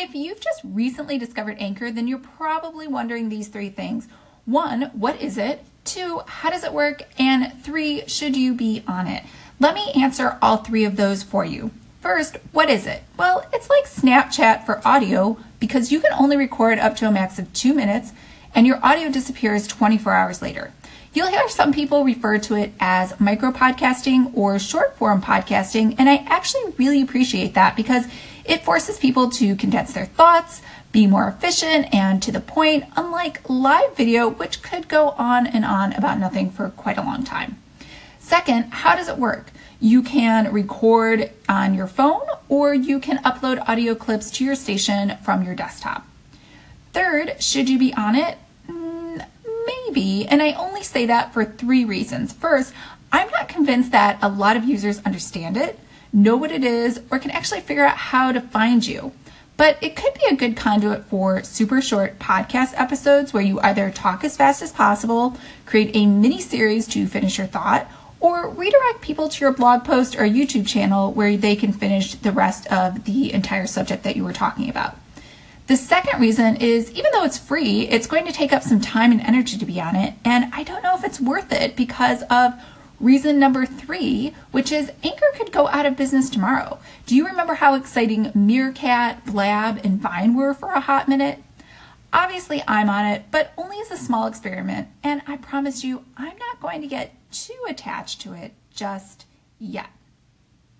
If you've just recently discovered Anchor, then you're probably wondering these three things. One, what is it? Two, how does it work? And three, should you be on it? Let me answer all three of those for you. First, what is it? Well, it's like Snapchat for audio because you can only record up to a max of two minutes and your audio disappears 24 hours later. You'll hear some people refer to it as micro podcasting or short form podcasting, and I actually really appreciate that because it forces people to condense their thoughts, be more efficient and to the point, unlike live video, which could go on and on about nothing for quite a long time. Second, how does it work? You can record on your phone or you can upload audio clips to your station from your desktop. Third, should you be on it? Mm, maybe, and I only say that for three reasons. First, I'm not convinced that a lot of users understand it know what it is, or can actually figure out how to find you. But it could be a good conduit for super short podcast episodes where you either talk as fast as possible, create a mini series to finish your thought, or redirect people to your blog post or YouTube channel where they can finish the rest of the entire subject that you were talking about. The second reason is even though it's free, it's going to take up some time and energy to be on it, and I don't know if it's worth it because of Reason number three, which is Anchor could go out of business tomorrow. Do you remember how exciting Meerkat, Blab, and Vine were for a hot minute? Obviously, I'm on it, but only as a small experiment, and I promise you, I'm not going to get too attached to it just yet.